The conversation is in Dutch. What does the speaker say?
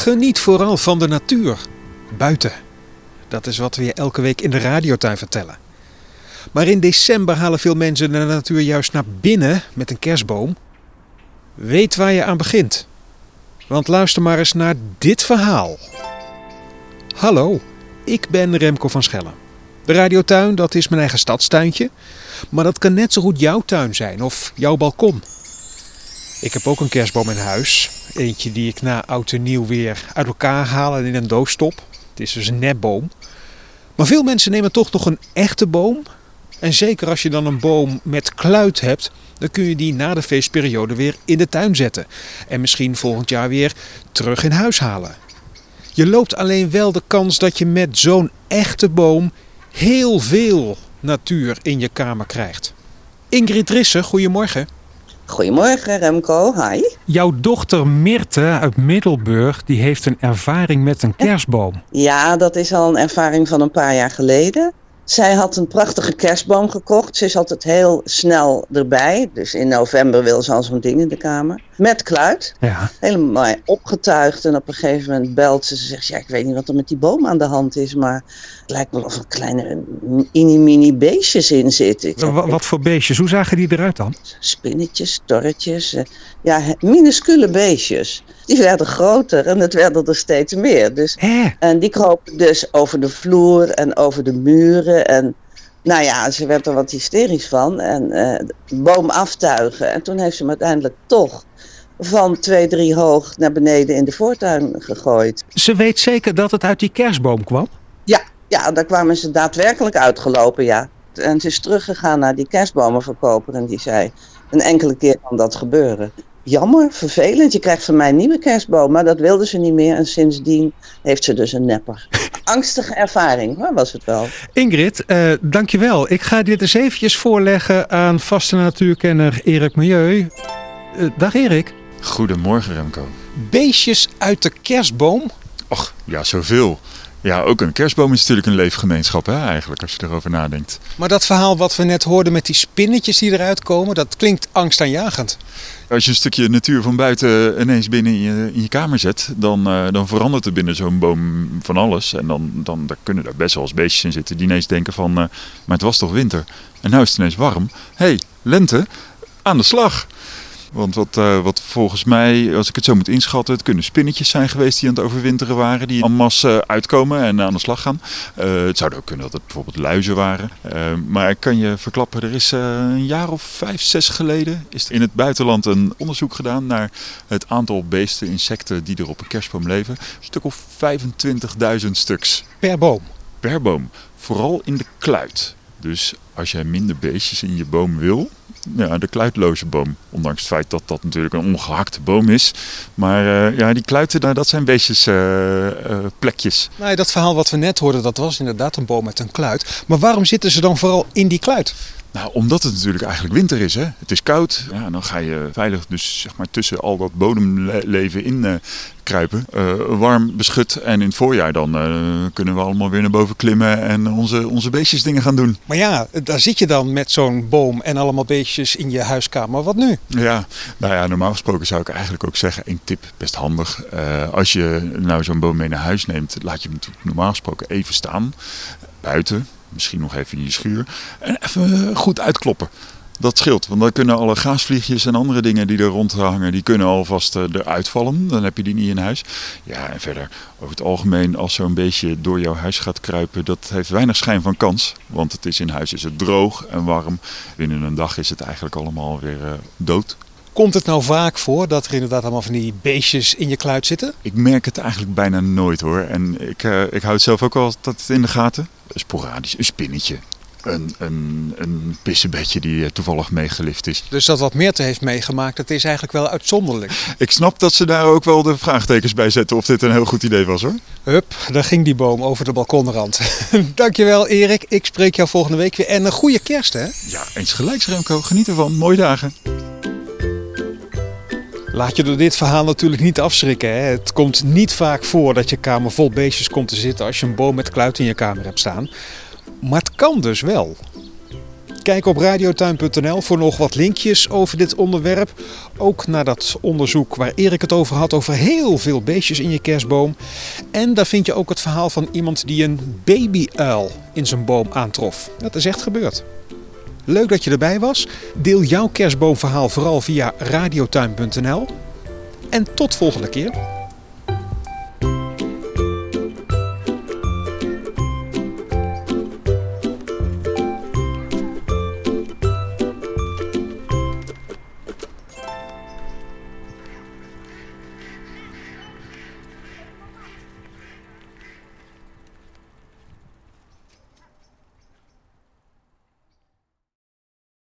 Geniet vooral van de natuur. Buiten. Dat is wat we je elke week in de radiotuin vertellen. Maar in december halen veel mensen de natuur juist naar binnen met een kerstboom. Weet waar je aan begint. Want luister maar eens naar dit verhaal. Hallo, ik ben Remco van Schellen. De radiotuin, dat is mijn eigen stadstuintje. Maar dat kan net zo goed jouw tuin zijn of jouw balkon. Ik heb ook een kerstboom in huis. Eentje die ik na oud en nieuw weer uit elkaar haal en in een doos stop. Het is dus een nepboom. Maar veel mensen nemen toch nog een echte boom. En zeker als je dan een boom met kluit hebt, dan kun je die na de feestperiode weer in de tuin zetten. En misschien volgend jaar weer terug in huis halen. Je loopt alleen wel de kans dat je met zo'n echte boom heel veel natuur in je kamer krijgt. Ingrid Risse, goedemorgen. Goedemorgen Remco, hi. Jouw dochter Mirte uit Middelburg die heeft een ervaring met een kerstboom. Ja, dat is al een ervaring van een paar jaar geleden. Zij had een prachtige kerstboom gekocht. Ze is altijd heel snel erbij. Dus in november wil ze al zo'n ding in de kamer. Met kluit. Ja. Helemaal opgetuigd. En op een gegeven moment belt ze. Ze zegt, ja, ik weet niet wat er met die boom aan de hand is. Maar lijkt wel of er kleine mini-mini beestjes in zitten. Wat, wat voor beestjes? Hoe zagen die eruit dan? Spinnetjes, torretjes. eh, Ja, minuscule beestjes. Die werden groter en het werden er steeds meer. Dus en die kropen dus over de vloer en over de muren. En nou ja, ze werd er wat hysterisch van. En de boom aftuigen. En toen heeft ze hem uiteindelijk toch van twee, drie hoog naar beneden in de voortuin gegooid. ze weet zeker dat het uit die kerstboom kwam? Ja, ja, daar kwamen ze daadwerkelijk uitgelopen, ja. En ze is teruggegaan naar die kerstbomenverkoper en die zei... een enkele keer kan dat gebeuren. Jammer, vervelend, je krijgt van mij een nieuwe kerstboom. Maar dat wilde ze niet meer en sindsdien heeft ze dus een nepper. Angstige ervaring, hoor, was het wel. Ingrid, eh, dankjewel. Ik ga dit eens eventjes voorleggen aan vaste natuurkenner Erik Milieu. Eh, dag Erik. Goedemorgen Remco. Beestjes uit de kerstboom? Och, ja, zoveel. Ja, ook een kerstboom is natuurlijk een leefgemeenschap, hè, eigenlijk, als je erover nadenkt. Maar dat verhaal wat we net hoorden met die spinnetjes die eruit komen, dat klinkt angstaanjagend. Als je een stukje natuur van buiten ineens binnen in je, in je kamer zet, dan, eh, dan verandert er binnen zo'n boom van alles. En dan, dan daar kunnen er best wel eens beestjes in zitten die ineens denken van, eh, maar het was toch winter? En nu is het ineens warm. Hé, hey, lente, aan de slag! Want wat, eh, wat volgens mij, als ik het zo moet inschatten, het kunnen spinnetjes zijn geweest die aan het overwinteren waren. Die en masse uitkomen en aan de slag gaan. Eh, het zou ook kunnen dat het bijvoorbeeld luizen waren. Eh, maar ik kan je verklappen, er is een jaar of vijf, zes geleden is er in het buitenland een onderzoek gedaan naar het aantal beesten, insecten die er op een kerstboom leven. Een stuk of 25.000 stuks Per boom. per boom. Vooral in de kluit. Dus als jij minder beestjes in je boom wil, ja, de kluitloze boom. Ondanks het feit dat dat natuurlijk een ongehakte boom is. Maar eh, ja, die kluiten, nou, dat zijn beestjes eh, eh, plekjes. Nou, ja, dat verhaal wat we net hoorden, dat was inderdaad een boom met een kluit. Maar waarom zitten ze dan vooral in die kluit? Nou, omdat het natuurlijk eigenlijk winter is. Hè? Het is koud. Ja, dan ga je veilig dus, zeg maar, tussen al dat bodemleven in kruipen. Warm, beschut. En in het voorjaar dan kunnen we allemaal weer naar boven klimmen en onze, onze beestjes dingen gaan doen. Maar ja, daar zit je dan met zo'n boom en allemaal beestjes in je huiskamer. Wat nu? Ja, nou ja, normaal gesproken zou ik eigenlijk ook zeggen, één tip, best handig. Eh, als je nou zo'n boom mee naar huis neemt, laat je hem natuurlijk normaal gesproken even staan. Buiten, misschien nog even in je schuur. En even goed uitkloppen. Dat scheelt, want dan kunnen alle gaasvliegjes en andere dingen die er rond hangen, die kunnen alvast eh, eruit vallen. Dan heb je die niet in huis. Ja, en verder, over het algemeen, als zo'n beestje door jouw huis gaat kruipen, dat heeft weinig schijn van kans. Want het is in huis is het droog en warm. Binnen een dag is het eigenlijk allemaal weer eh, dood. Komt het nou vaak voor dat er inderdaad allemaal van die beestjes in je kluit zitten? Ik merk het eigenlijk bijna nooit hoor. En ik, eh, ik hou het zelf ook altijd in de gaten. Sporadisch, een spinnetje. Een, een, een pissebedje die eh, toevallig meegelift is. Dus dat wat Meerte heeft meegemaakt, dat is eigenlijk wel uitzonderlijk. Ik snap dat ze daar ook wel de vraagtekens bij zetten of dit een heel goed idee was hoor. Hup, daar ging die boom over de balkonrand. Dankjewel Erik, ik spreek jou volgende week weer. En een goede kerst hè? Ja, eens gelijks Remco. Geniet ervan. Mooie dagen. Laat je door dit verhaal natuurlijk niet afschrikken. Hè? Het komt niet vaak voor dat je kamer vol beestjes komt te zitten als je een boom met kluit in je kamer hebt staan. Maar het kan dus wel. Kijk op radiotuin.nl voor nog wat linkjes over dit onderwerp. Ook naar dat onderzoek waar Erik het over had, over heel veel beestjes in je kerstboom. En daar vind je ook het verhaal van iemand die een babyuil in zijn boom aantrof. Dat is echt gebeurd. Leuk dat je erbij was. Deel jouw kerstboomverhaal vooral via radiotuin.nl. En tot volgende keer.